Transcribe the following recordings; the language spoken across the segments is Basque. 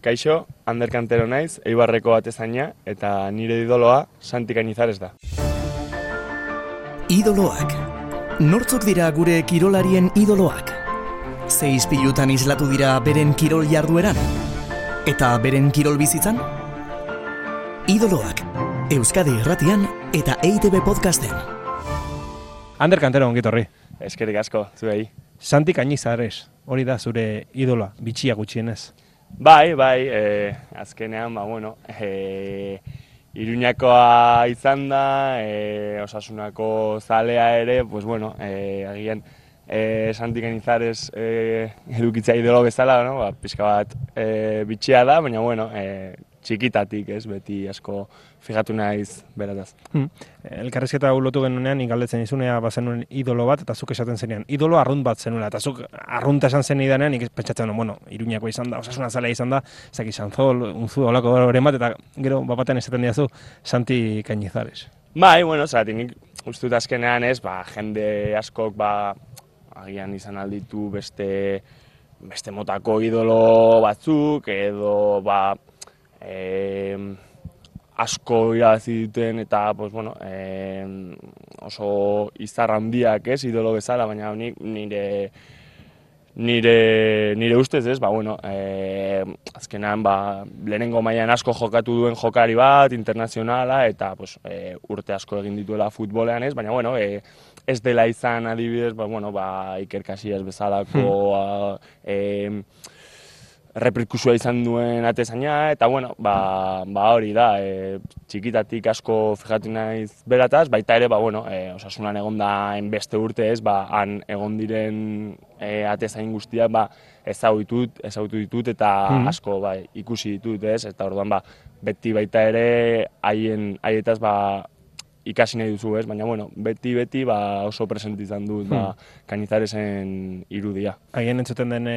Kaixo, Ander Kantero naiz, Eibarreko atezaina eta nire idoloa Santi Cañizares da. Idoloak. Nortzuk dira gure kirolarien idoloak? Zeiz pilutan islatu dira beren kirol jardueran? Eta beren kirol bizitzan? Idoloak. Euskadi Irratian eta EITB Podcasten. Ander Kantero ongitorri. Eskerik asko, zuei. Santi Cañizares, hori da zure idola, bitxia gutxienez. Bai, bai, e, azkenean, ba, bueno, e, Iruñakoa izan da, e, osasunako zalea ere, pues bueno, e, agian e, Santi Canizares e, edukitzea idolo bezala, no? ba, pixka bat e, bitxia da, baina bueno, e, txikitatik, ez, beti asko fijatu naiz berataz. Hmm. Elkarrizketa ulotu genunean, igaldetzen izunea bazenuen idolo bat, eta zuk esaten zenean, idolo arrunt bat zenuela, eta zuk arrunta esan zen idanean, nik pentsatzen, bueno, iruñako izan da, osasuna zalea izan da, zaki izan zol, unzu, olako horren bat, eta gero, bapaten esaten diazu, Santi Cañizares. Bai, bueno, zeratik nik ustut azkenean ez, ba, jende askok, ba, agian izan alditu beste, beste motako idolo batzuk, edo, ba, e, asko irabazi duten eta pues, bueno, e, oso izar handiak ez, idolo bezala, baina nik nire nire, nire ustez ez, ba, bueno, e, azkenean ba, lehenengo mailan asko jokatu duen jokari bat, internazionala, eta pues, e, urte asko egin dituela futbolean ez, baina bueno, e, ez dela izan adibidez, ba, bueno, ba, Iker Casillas bezalako, hmm. e, reperkusua izan duen atezaina, eta bueno, ba, ba hori da, e, txikitatik asko fijatu naiz berataz, baita ere, ba, bueno, e, osasunan egon da beste urte ez, ba, han egon diren e, atezain guztiak, ba, ezagutu ditut eta mm asko ba, ikusi ditut ez, eta orduan ba, beti baita ere haien haietaz ba, ikasi nahi duzu, ez? Baina, bueno, beti, beti, ba, oso present izan dut, ba, hmm. kainizaresen irudia. Haien entzuten den e,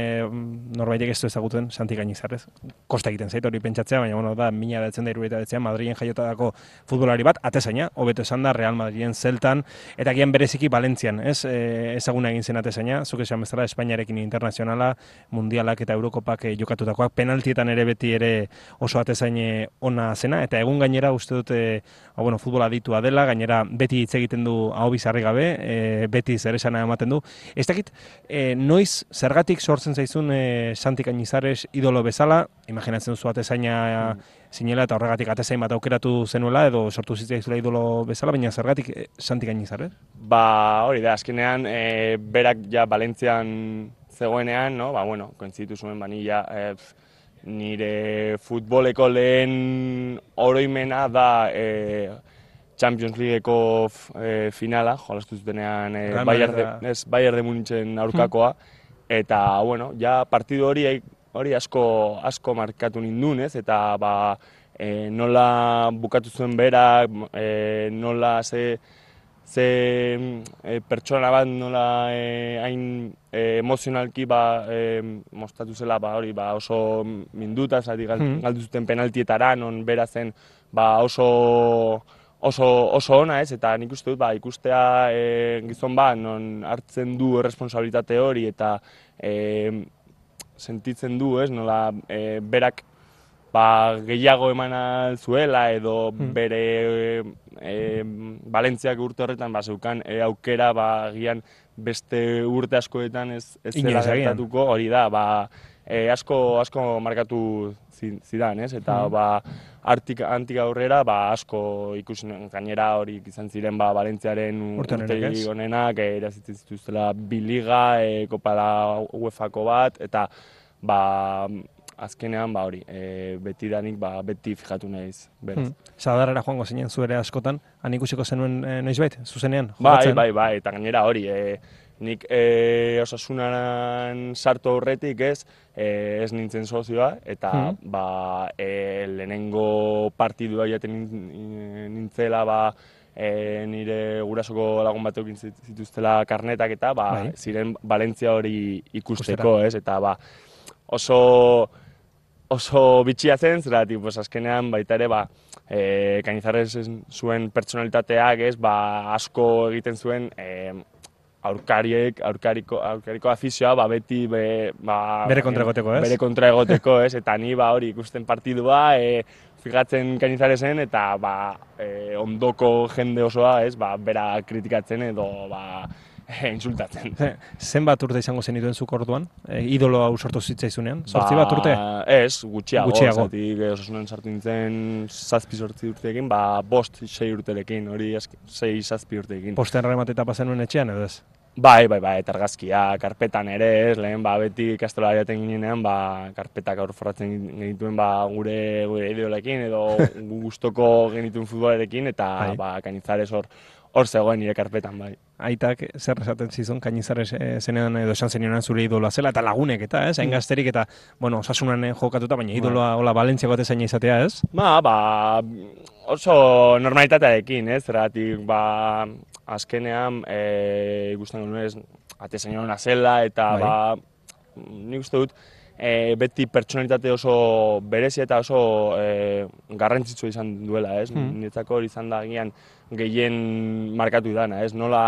norbaitek ez du ezaguten, Santi Kainizarez. Kosta egiten zait hori pentsatzea, baina, bueno, da, mina betzen da irudia betzen, Madrien jaiotako futbolari bat, atezaina, hobeto esan da, Real Madrien zeltan, eta gian bereziki Valentzian, ez? E, ezaguna egin zen atezaina, zuk esan bezala, Espainiarekin internazionala, mundialak eta Eurokopak e, jokatutakoak, penaltietan ere beti ere oso atezaine ona zena, eta egun gainera uste dute, ba, bueno, futbola ditua dela, gainera beti hitz egiten du hau bizarri gabe, e, beti zer esana ematen du. Ez dakit, e, noiz zergatik sortzen zaizun e, Santi Cañizares idolo bezala, imaginatzen zu atezaina mm. zinela eta horregatik atezain bat aukeratu zenuela edo sortu zitzaizula idolo bezala, baina zergatik e, Santi Cañizares? Ba, hori da, azkenean, e, berak ja Valentzian zegoenean, no? ba, bueno, koentzitu zuen banilla, e, nire futboleko lehen oroimena da e, Champions Leagueko e, finala, jolastu zutenean e, Bayern, de, ez, Bayern de Munitzen aurkakoa, eta, bueno, ja partidu hori hori asko asko markatu nindun, ez, eta ba, e, nola bukatu zuen berak, e, nola ze, ze e, pertsona bat nola e, hain e, emozionalki ba, e, mostatu zela ba, hori ba, oso minduta, zati, galdu zuten penaltietara, non bera zen ba, oso oso, oso ona ez, eta nik uste dut, ba, ikustea e, gizon ba, non hartzen du responsabilitate hori eta e, sentitzen du, ez, nola e, berak ba, gehiago eman zuela edo hmm. bere e, Balentziak urte horretan ba, zeukan e, aukera ba, gian beste urte askoetan ez, ez zela gertatuko, hori da, ba, e, asko, asko markatu zidan, ez, eta hmm. ba, artik antik aurrera ba asko ikusi gainera hori izan ziren ba Valentziaren urtegi honenak erazitzen zituztela bi liga e, kopa da UEFako bat eta ba azkenean ba hori e, beti danik ba beti fijatu naiz beraz hmm. Sadarrera joango zinen zuere askotan han ikusiko zenuen e, noizbait zuzenean bai bai bai eta gainera hori e, nik e, osasunan sartu aurretik ez, e, ez nintzen sozioa, eta hmm. ba, e, lehenengo partidua jaten nintzela ba, e, nire gurasoko lagun bateok zituztela karnetak eta ba, bai. ziren Valentzia hori ikusteko, ez, eta ba, oso oso bitxia zen, zera, pues, azkenean baita ere, ba, e, kainizarrez zuen pertsonalitateak, ez, ba, asko egiten zuen, e, aurkariek, aurkariko, aurkariko afizioa, ba, beti be, ba, Bere kontra egoteko, ez? Bere kontra egoteko, ez? Eta ni ba, hori ikusten partidua, e, fijatzen kainizarezen, eta ba, e, ondoko jende osoa, ez? Ba, bera kritikatzen edo ba, insultatzen. Ze- Zenbat urte izango zenituen zuk orduan? E, idolo hau sortu zitzaizunean? Zortzi bat urte? Ez, gutxiago. Gutxiago. Zatik, eh, osasunan sartu nintzen zazpi sortzi urteekin, ba, bost sei urterekin, hori sei zazpi urteekin. Posten remateta pasenuen etxean edo ez? Bai, bai, bai, eta argazkia, karpetan ere, ez, lehen, ba, beti ikastola jaten ginenean, ba, karpetak aur forratzen genituen, ba, gure, gure ideolekin, edo gu gustoko genituen futbolarekin, eta, Bai. ba, kainizares hor, hor zegoen nire karpetan, bai. Aitak zer esaten zizun kainizares e, zenean edo esan zenionan zure idoloa zela eta lagunek eta ez, hain gazterik eta bueno, osasunan eh, jokatuta, baina idoloa hola Valentziako atezaina izatea ez? Ba, ba, oso normalitatearekin, ez, zergatik, ba, azkenean, e, ikusten genuen ez, atezain hona zela, eta, Bai. ba, nik uste dut, e, beti pertsonalitate oso berezi eta oso e, garrantzitsua izan duela, ez? Mm. Niretzako hori izan da agian gehien markatu dana, ez? Nola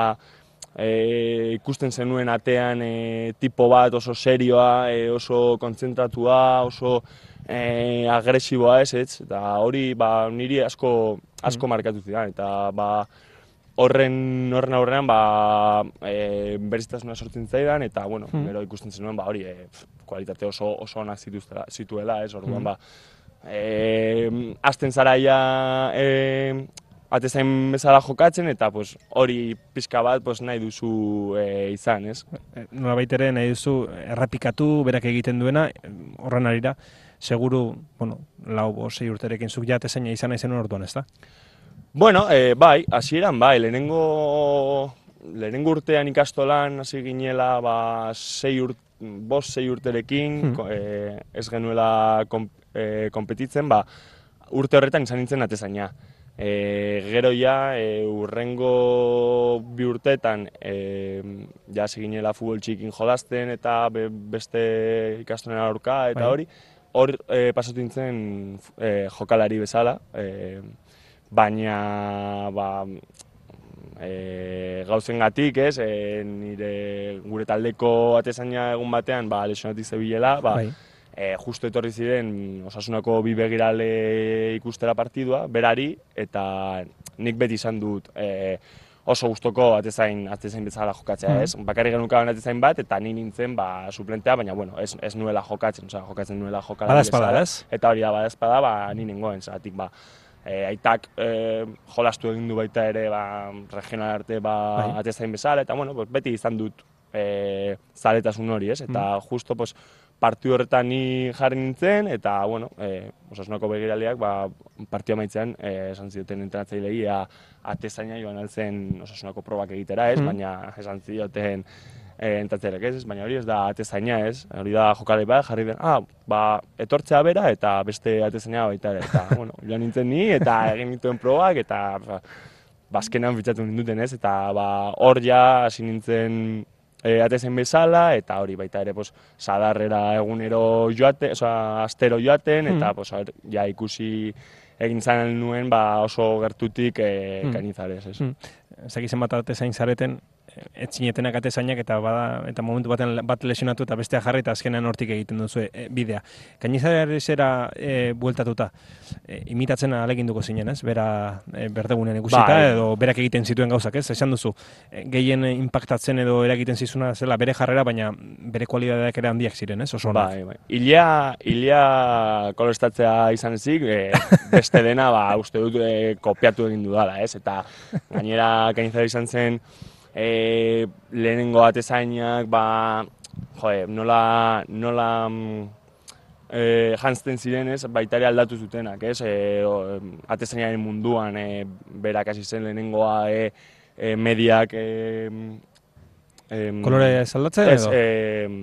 e, ikusten zenuen atean e, tipo bat oso serioa, e, oso kontzentratua, oso e, agresiboa ez, ez? Eta hori ba, niri asko, asko markatu zidan, eta ba, horren horren aurrean ba e, sortzen zaidan eta bueno, Hmm. gero ikusten zenuen ba hori e, pf, kualitate oso oso onak zituztela zituela, ez? Orduan Hmm. ba e, azten zaraia e, atezain bezala jokatzen eta pues hori pizka bat pues nahi duzu e, izan, ez? E, Nolabait ere nahi duzu errapikatu berak egiten duena horren arira seguru, bueno, lau bo sei urterekin zuk ja atezaina izan naizen orduan, ezta? Bueno, e, bai, hasieran bai, lehenengo lehenengo urtean ikastolan hasi ginela ba sei urt, bost sei urterekin, Hmm. e, ez genuela kom, e, kompetitzen, ba urte horretan izan nintzen atezaina. E, gero ja, e, urrengo bi urteetan e, ja ginela futbol txikin jolasten eta be, beste ikastolen aurka eta Bai. hori, hor e, pasatu nintzen e, jokalari bezala, e, baina ba, e, gauzen gatik, ez, e, nire gure taldeko atezaina egun batean, ba, lesionatik zebilela, ba, Bai. e, justo etorri ziren osasunako bi begirale ikustera partidua, berari, eta nik beti izan dut e, oso gustoko atezain, atezain bezala jokatzea, Mhm. ez? Bakarrik genukaban atezain bat, eta ni nintzen ba, suplentea, baina bueno, ez, ez nuela jokatzen, osea, jokatzen nuela jokalari Badaezpada, bezala. ez? Eta hori da, badazpada, ba, ni nengoen, zeratik, ba, e, aitak e, jolastu egin du baita ere, ba, regional arte, ba, Bai. atezain bezala, eta bueno, pues, beti izan dut e, zaletasun hori, ez? Eta justo, pues, partiu horretan ni jarri nintzen, eta, bueno, e, osasunako begiraleak, ba, partiu amaitzean, e, esan zioten entrenatzailei, atezaina joan altzen osasunako probak egitera, ez? Mm. Baina esan zioten e, entatzearek ez, baina hori ez da atezaina ez, hori da jokalari bat, jarri den, ah, ba, etortzea bera eta beste atezaina baita ere, eta, bueno, joan nintzen ni, eta egin nituen probak, eta, ba, bazkenan fitxatu ninduten ez, eta, ba, hor ja hasi nintzen e, atezain bezala, eta hori baita ere, pues, sadarrera egunero joaten, oza, astero joaten, eta, Mm. pues, a ber, ja ikusi egin zan nuen, ba, oso gertutik e, Mm. kainizares, ez. Mm. Zaki zenbat atezain zareten, ez zinetenak atezainak eta bada eta momentu baten bat lesionatu eta bestea jarri eta azkenean hortik egiten duzu e, bidea. Kainizarezera e, bueltatuta, e, imitatzen aleginduko zinen, ez? Bera e, berdegunean ikusita Bai. edo berak egiten zituen gauzak, ez? Esan duzu, e, gehien impactatzen edo eragiten zizuna zela bere jarrera, baina bere kualitateak ere handiak ziren, ez? Oso. Bai, bai. Ilea, ilea kolestatzea izan ezik, e, beste dena, ba, uste dut e, kopiatu egin dudala, ez? Eta gainera kainzara izan zen, e, lehenengo atezainak, ba, joe, nola, nola mm, e, jantzten ziren, ez? Baita ere aldatu zutenak, ez? E, o, atezainaren munduan, e, berak hasi zen lehenengoa, e, e, mediak, e, em, Kolore zaldatzen edo? em,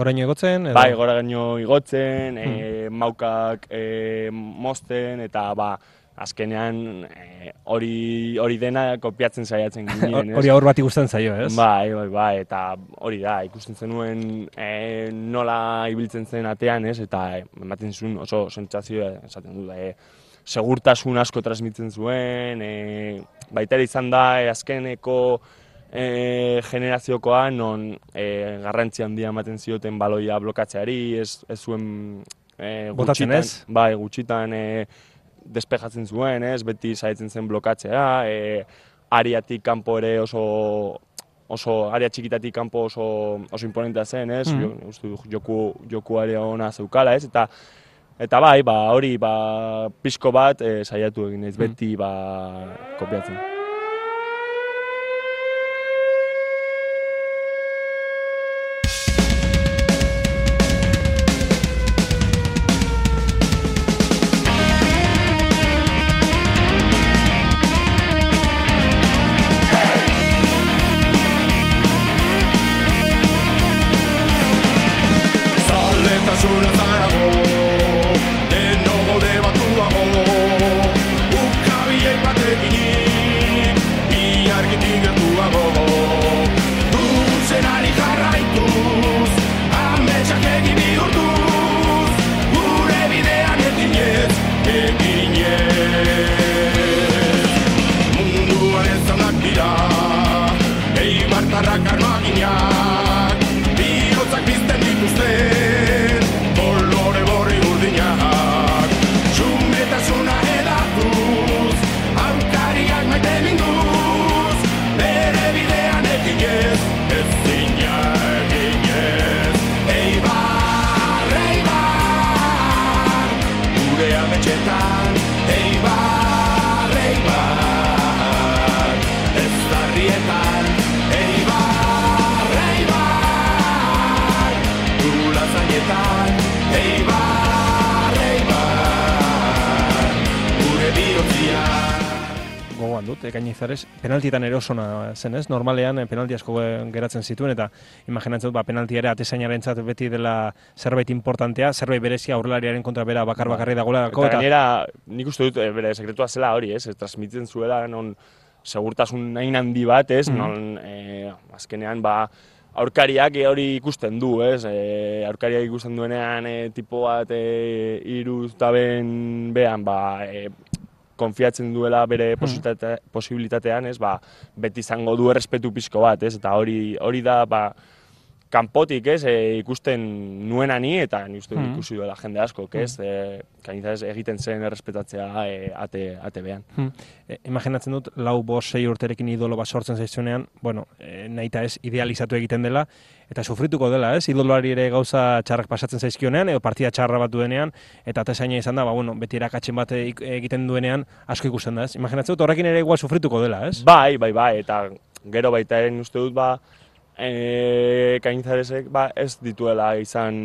Goraino egotzen? Edo? Bai, gora gaino igotzen, e, maukak e, mozten, eta ba, azkenean e, hori hori dena kopiatzen saiatzen ginen? Hori aur bati gustatzen zaio, ez? Bai, bai, bai, eta hori da, ikusten zenuen e, nola ibiltzen zen atean, ez? Eta ematen zuen oso sentsazioa esaten du, e, segurtasun asko transmitzen zuen, e, baita ere izan da, e, azkeneko e, generaziokoa non e, garrantzi handia ematen zioten baloia blokatzeari, ez, ez zuen e, Botatzen gutxitan, ez? bai, gutxitan e, despejatzen zuen, ez, beti saiatzen zen blokatzea, e, ariatik kanpo ere oso oso area txikitatik kanpo oso oso imponentea zen, ez? Jo, uste joku joku area ona zeukala, ez? Eta eta bai, ba hori ba pixko bat e, saiatu egin naiz beti ba kopiatzen. Barraca Armenia. Dut, ekainizarez, penaltietan ere oso ona zen, ez? Normalean eh, penalti asko ge- geratzen zituen eta imaginatzen dut, ba, penalti ere atezainarentzat beti dela zerbait importantea, zerbait berezia aurrelariaren kontra bera bakar bakarri dagoelako Eta eta, gainera, nik uste dut, e, bere sekretua zela hori, ez? Transmititzen zuela non segurtasun hain handi bat, ez? Mhm. Non, e, azkenean, ba, aurkariak hori ikusten du, ez? E, aurkariak ikusten duenean, e, tipo bat, e, iruz taben behan, ba, e, konfiatzen duela bere posibilitate, posibilitatean, ez? Ba, beti izango du errespetu pixko bat, ez? Eta hori, hori da, ba, kanpotik, ez, e, ikusten nuena ni eta ni uste Mhm. ikusi duela jende asko, ez, e, kainitza egiten zen errespetatzea e, ate, ate behan. Hmm. E, imaginatzen dut, lau bost sei urterekin idolo bat sortzen zaizunean, bueno, e, nahi eta ez idealizatu egiten dela, eta sufrituko dela, ez? Idoloari ere gauza txarrak pasatzen zaizkionean, edo partida txarra bat duenean, eta atezaina izan da, ba, bueno, beti erakatzen bat e- egiten duenean, asko ikusten da, ez? Imaginatzen dut, horrekin ere igual sufrituko dela, ez? Bai, bai, bai, eta gero baita ere uste dut, ba, e, kainitzaresek ba, ez dituela izan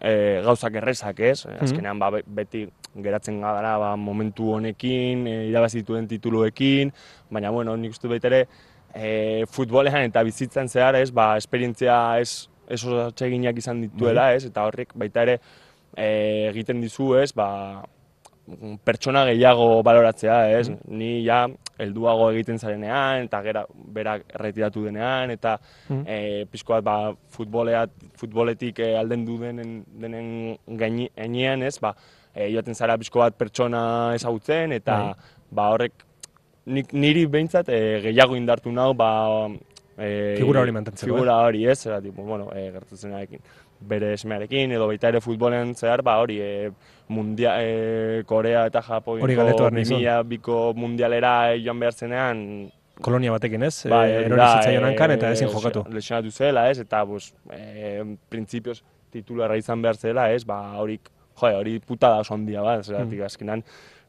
e, gauzak errezak, ez? Azkenean, ba, be- beti geratzen gara ba, momentu honekin, e, irabazi dituen tituluekin, baina, bueno, nik uste dut ere, e, futbolean eta bizitzan zehar, ez, ba, esperientzia ez, ez oso izan dituela, ez, eta horrek baita ere e, egiten dizu, ez, ba, pertsona gehiago baloratzea, ez? Ni ja helduago egiten zarenean eta gera berak erretiratu denean eta Mhm. e, pixko bat ba, futboleat, futboletik e, aldendu denen, denen gaini, gainean, ez? Ba, e, joaten zara pixko bat pertsona ezagutzen eta Bai. ba horrek nik, niri behintzat e, gehiago indartu nau ba, e, Figura hori mantentzeko, Figura hori, ez? Zera, tipo, bueno, e, gertatzenarekin bere esmearekin, edo baita ere futbolen zehar, ba, hori, e, mundia, e, Korea eta Japoiko. 2000 biko mundialera joan behar zenean, Kolonia batekin, ez? bai, e, erori zitzaion e, hankan eta ezin jokatu. Lesionatu zela, ez? Eta, pues, e, printzipioz titularra izan behar zela, ez? Ba, hori, jo, hori puta da oso handia bat, zeratik, Mm. azkenan,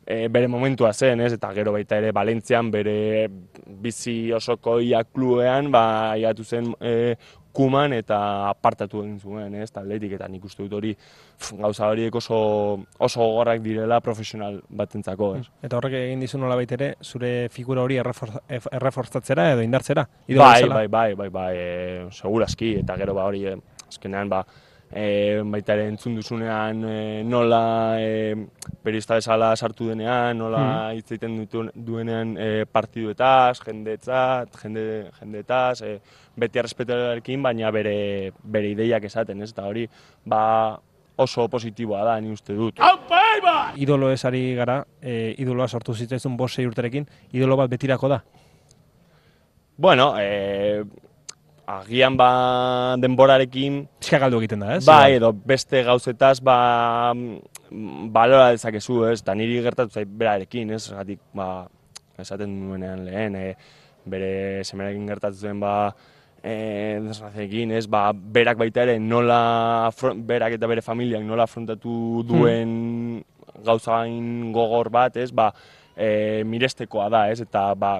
e, bere momentua zen, ez? Eta gero baita ere Valentzian bere bizi osoko ia klubean, ba, iatu zen e, kuman eta apartatu egin zuen, ez? Taldetik, eta nik uste dut hori pf, gauza horiek oso, oso gogorrak direla profesional batentzako, ez? Eta horrek egin dizu nola ere, zure figura hori errefor- ef- errefortzatzera edo indartzera? Bai, bezala? bai, bai, bai, bai, e, seguraski, eta gero ba hori, e, azkenean, ba, e, baita ere entzun duzunean e, nola e, periodista bezala sartu denean, nola hitz egiten ditu- duenean e, partiduetaz, jendetzat, jende, jendetaz, e, beti errespetarekin, baina bere, bere ideiak esaten, ez? Eta hori, ba, oso positiboa da, ni uste dut. Idolo ez ari gara, e, idoloa sortu zitzaizun bost sei urterekin, idolo bat betirako da. Bueno, e, agian ba denborarekin, Pixka galdu egiten da, ez? bai, edo beste gauzetaz, ba, mm, balora dezakezu, ez, eta niri gertatu zait berarekin, ez, gatik, ba, esaten nuenean lehen, e, bere semerekin gertatu zen, ba, e, desgraziarekin, ez, ba, berak baita ere nola, berak eta bere familiak nola afrontatu duen gauza hain gogor bat, ez, ba, e, mirestekoa da, ez, eta, ba,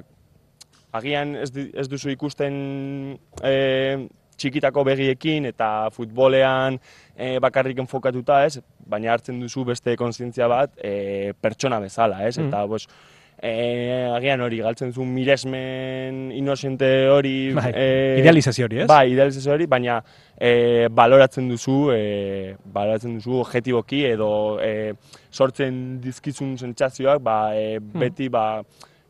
agian ez, ez duzu ikusten e, txikitako begiekin eta futbolean e, bakarrik enfokatuta, ez? Baina hartzen duzu beste kontzientzia bat e, pertsona bezala, ez? Eta, bos, e, agian hori, galtzen zu miresmen inosente hori... Bai, e, idealizazio hori, ez? Bai, idealizazio hori, baina e, baloratzen duzu, e, baloratzen duzu objetiboki edo e, sortzen dizkizun sentsazioak, ba, e, beti, ba,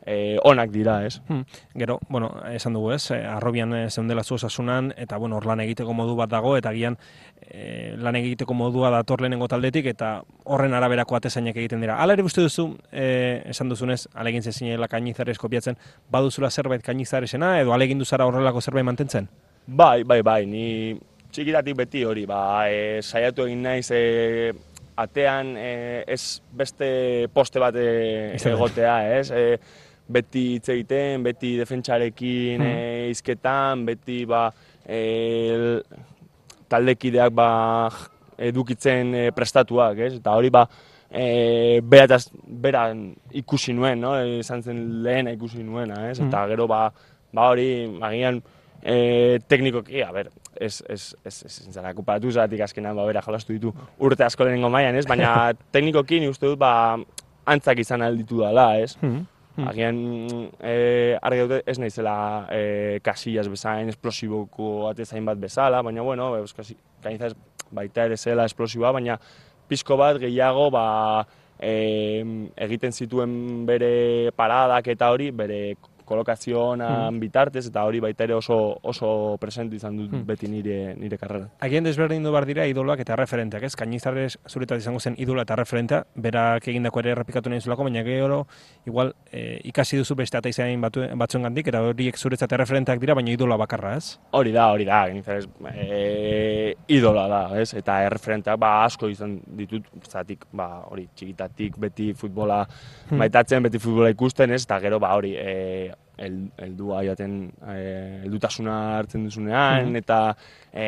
e, onak dira, ez? Hmm. Gero, bueno, esan dugu ez, eh, arrobian eh, zeundela zu osasunan, eta bueno, hor lan egiteko modu bat dago, eta gian eh, lan egiteko modua dator lehenengo taldetik, eta horren araberako atezainak egiten dira. Hala ere uste duzu, eh, esan duzunez, alegin zezinela kainizarez kopiatzen, baduzula zerbait kainizaresena, edo alegin duzara horrelako zerbait mantentzen? Bai, bai, bai, ni txikitatik beti hori, ba, e, saiatu egin naiz e, atean e, ez beste poste bat e, egotea, ez? E, beti hitz egiten, beti defentsarekin e, izketan, beti ba, e, taldekideak ba, edukitzen e, prestatuak, ez? Eta hori ba, e, bera, eta- bera ikusi nuen, no? E, izan zen lehena ikusi nuena, ez? Eta gero ba, ba hori, agian e, teknikoki, a ber, ez, ez, ez, ez, ez zara kuparatu zatik azkenan, ba, bera jolastu ditu urte asko lehenengo mailan, ez? Baina teknikoki ni uste dut, ba, antzak izan alditu dela, ez? Hmm. Agian e, argi dute ez naizela e, kasillas bezain, esplosiboko atezain bat bezala, baina bueno, euskasi, kainizaz baita ere zela esplosiboa, baina pizko bat gehiago ba, e, egiten zituen bere paradak eta hori, bere kolokazioan bitartez, eta hori baita ere oso, oso presente izan dut beti nire, nire karrera. Agian desberdindu behar dira idoloak eta referenteak, ez? Kainizarrez zuretat izango zen idola eta referentea, berak egindako ere errepikatu nahi zulako, baina gero, igual, e, ikasi duzu beste ataizain batu, batzuen gandik, eta horiek zuretzat erreferenteak dira, baina idola bakarra, ez? Hori da, hori da, genizarez, e, idola da, ez? Eta erreferenteak ba, asko izan ditut, zatik, ba, hori, txikitatik beti futbola maitatzen, beti futbola ikusten, ez? Eta gero, ba, hori, e, el, heldua joaten, e, heldutasuna hartzen duzunean, eta e,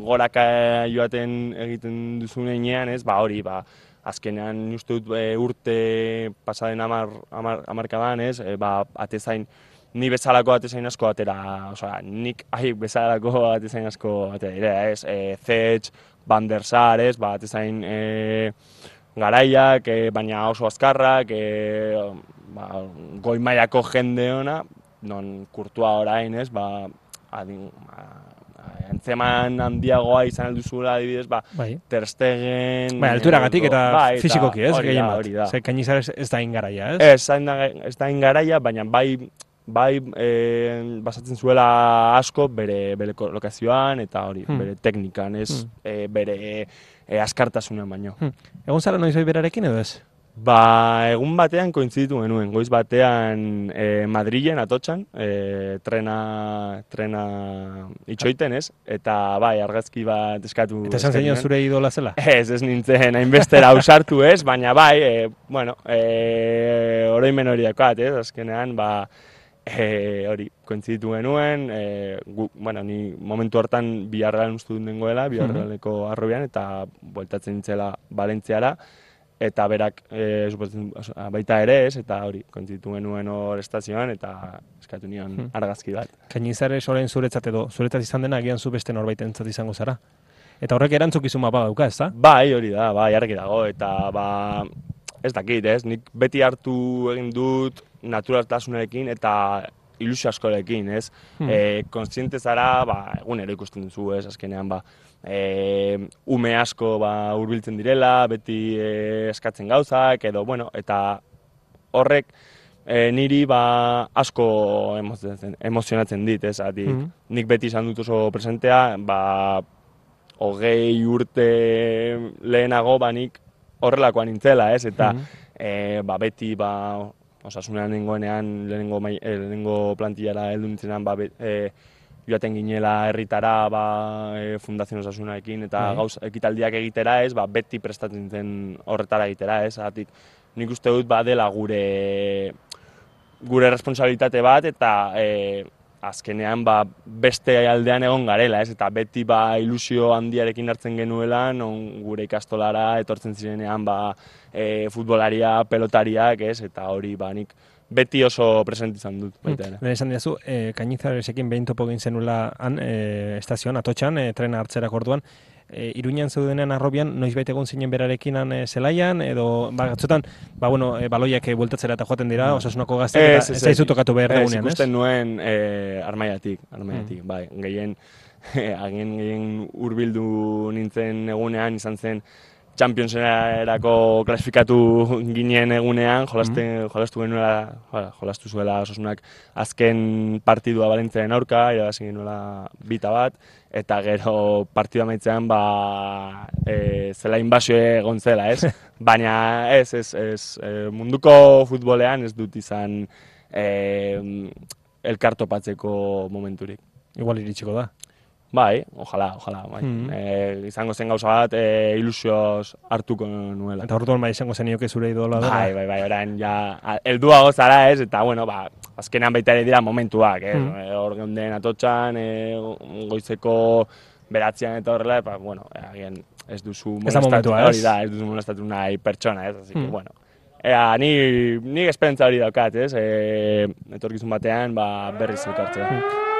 goraka joaten egiten duzunean, ez? Ba, hori, ba, azkenean ni uste dut e, urte pasaden amar, amar, amarkadan, ez? E, ba, atezain, ni bezalako atezain asko atera, osea, nik ahi bezalako atezain asko atera ez? E, Zetx, Van der Sar, ez? Ba, atezain e, garaiak, e, baina oso azkarrak, e, ba, goi mailako jende ona, non kurtua orain, ez? Ba, adin, ba, antzeman handiagoa izan alduzula adibidez, ba, Bai. Ter Stegen... Bai, alturagatik eta bai, fizikoki, ez? hori da, hori da. Ze kainizarrez ez da ingaraia, ez? Ez, ez da ingaraia, baina bai, bai e, basatzen zuela asko bere, bere kolokazioan eta hori, Hmm. bere teknikan, ez e, bere e, askartasunean baino. Hmm. Egon zara noiz berarekin edo ez? Ba, egun batean kointziditu genuen, goiz batean e, Madrilen atotxan, e, trena, trena itxoiten, ez? Eta bai, argazki bat eskatu. Eta esan nuen. zure idola zela? Ez, ez nintzen hainbestera ausartu ez, baina bai, e, bueno, e, oroimen hori dakat, ez, azkenean, ba, e, hori, kointzitu genuen, e, gu, bueno, ni momentu hartan biharrean uste dut nengoela, biharrealeko arrobian, eta bueltatzen nintzela Valentziara, eta berak e, suposatzen- osea, baita ere ez, eta hori, kontzitu genuen hor estazioan, eta eskatu nion argazki bat. Kainizarrez orain zuretzat edo, zuretzat izan dena agian zu beste norbaitentzat izango zara. Eta horrek erantzukizun bat badauka, ez da? Bai, hori da, bai, argi dago, eta ba, ez dakit, ez, nik beti hartu egin dut naturaltasunarekin eta ilusio askorekin, ez? E, kontziente zara, ba, egunero ikusten duzu, ez, azkenean, ba, e, ume asko ba, hurbiltzen direla, beti e, eskatzen gauzak, edo, bueno, eta horrek e, niri ba, asko emozionatzen, emozionatzen dit, ez, ati, Mhm. nik beti izan dut oso presentea, ba, hogei urte lehenago banik horrelakoan nintzela, ez? Eta Mhm. e, ba, beti ba, osasunean nengoenean lehenengo, mai, eh, lehenengo plantillara heldu nintzenan, ba, eh, joaten ginela herritara ba, e, Fundazion Osasunarekin eta Bai. gauz ekitaldiak egitera ez, ba, beti prestatzen zen horretara egitera ez, Zergatik nik uste dut ba dela gure gure responsabilitate bat eta e, azkenean ba, beste aldean egon garela, ez? Eta beti ba ilusio handiarekin hartzen genuela, non gure ikastolara etortzen zirenean ba e, futbolaria, pelotariak, ez? Eta hori ba nik beti oso presente izan dut baita ere. Esan diazu, e, kainizaresekin behin topo egin zenula han, e, estazioan, atotxan, e, trena hartzerak orduan, e, Iruñan zeudenean arrobian, noizbait egon zinen berarekin han e, zelaian, edo, ba, batzutan, ba, bueno, e, baloiak e, bueltatzera eta joaten dira, osasunako gaztek, eta ez zaizu tokatu behar Ez, egunean, ez? ikusten nuen e, armaiatik, armaiatik, bai, gehien, agien gehien hurbildu nintzen egunean izan zen Championserako klasifikatu ginen egunean, jolasten, jolastu genuela, jola, jolastu zuela osasunak azken partidua Valentziaren aurka, irabazi genuela bita bat, eta gero partidu amaitzean ba, e, zela inbazio egon zela, ez? Baina ez, ez, ez, e, munduko futbolean ez dut izan e, elkartopatzeko momenturik. Igual iritsiko da. Bai, ojalá, ojalá, bai. Mhm. E, izango zen gauza bat, e, ilusioz hartuko nuela. Eta orduan bai izango zenioke zure idola da. Bai, bai, bai, orain ja, a- helduago zara ez, eta bueno, ba, azkenean baita ere dira momentuak, ez? Mhm. E, Hor geunden atotxan, e, goizeko beratzean eta horrela, eta, bueno, e, agian ez duzu ez? hori da, ez duzu molestatu nahi pertsona, ez? Así que, Mhm. bueno, Ea, ni, ni esperantza hori daukat, ez? E, etorkizun batean, ba, berriz elkartzea. Mhm.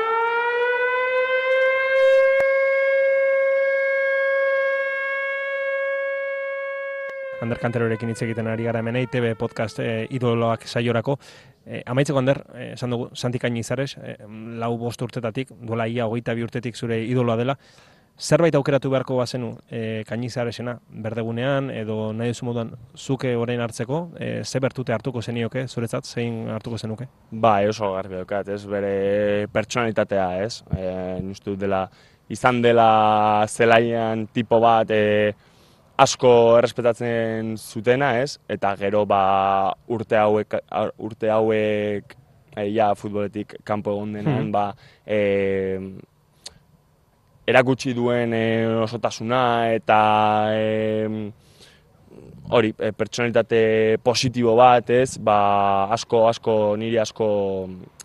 Ander Kanterorekin hitz egiten ari gara hemen EITB podcast e, idoloak saiorako. E, amaitzeko Ander, eh, esan dugu, Santi Kainizares, e, lau bost urtetatik, duela ia hogeita bi urtetik zure idoloa dela. Zerbait aukeratu beharko bazenu e, Kainizaresena, berdegunean, edo nahi duzu moduan zuke orain hartzeko, e, ze bertute hartuko zenioke, zuretzat, zein hartuko zenuke? Bai, oso garbi daukat, ez, bere pertsonalitatea, ez, e, dela, izan dela zelaian tipo bat e, asko errespetatzen zutena, ez, eta gero ba urte hauek, urte hauek e, ja futboletik kanpo egon denean, Mhm. ba, e, erakutsi duen e, osotasuna eta e, hori, e, pertsonalitate positibo bat, ez, ba, asko, asko, niri asko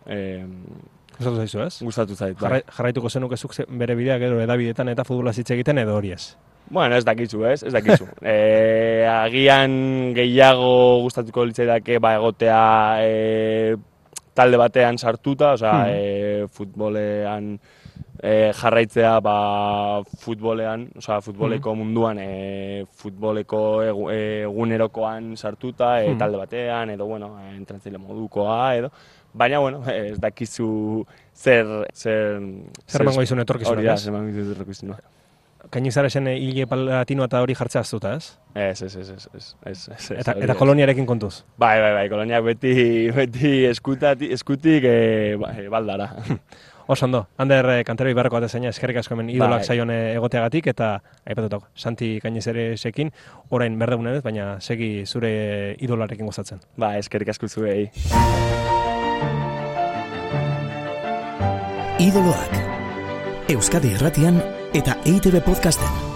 e, Gustatu zaizu, ez? gustatu zait. bai. Jarrai, jarraituko zenuke zuk ze- bere bidea gero edabidetan eta futbola hitz egiten edo hori ez. Bueno, ez dakizu, ez? Ez dakizu. e, agian gehiago gustatuko litzaidake ba egotea e, talde batean sartuta, osea, Mhm. e, futbolean e, jarraitzea ba futbolean, osea, futboleko munduan e, futboleko egu, egunerokoan sartuta, e, talde batean edo bueno, e, entrenatzaile modukoa edo Baina, bueno, ez dakizu zer... Zer, Zer emango dizun etorkizunak, Hori da, ez? zer emango dizun etorkizuna. Kainizaresen hile palatino eta hori jartzea azuta, ez? Ez, ez, ez, ez, ez, ez, ez, Eta, eta koloniarekin kontuz. Bai, bai, bai, koloniak beti, beti eskutati, eskutik e, ba, e, baldara. Oso ondo, Ander eh, kantero ibarrako atezaina eskerrik asko hemen idolak Bai. saion eh, egoteagatik eta aipatutako Santi Kainizeresekin orain berdegunen ez, baina segi zure idolarekin gozatzen. ba, eskerrik asko zuei. Idoloak. Euskadi Irratian eta EITB Podcasten.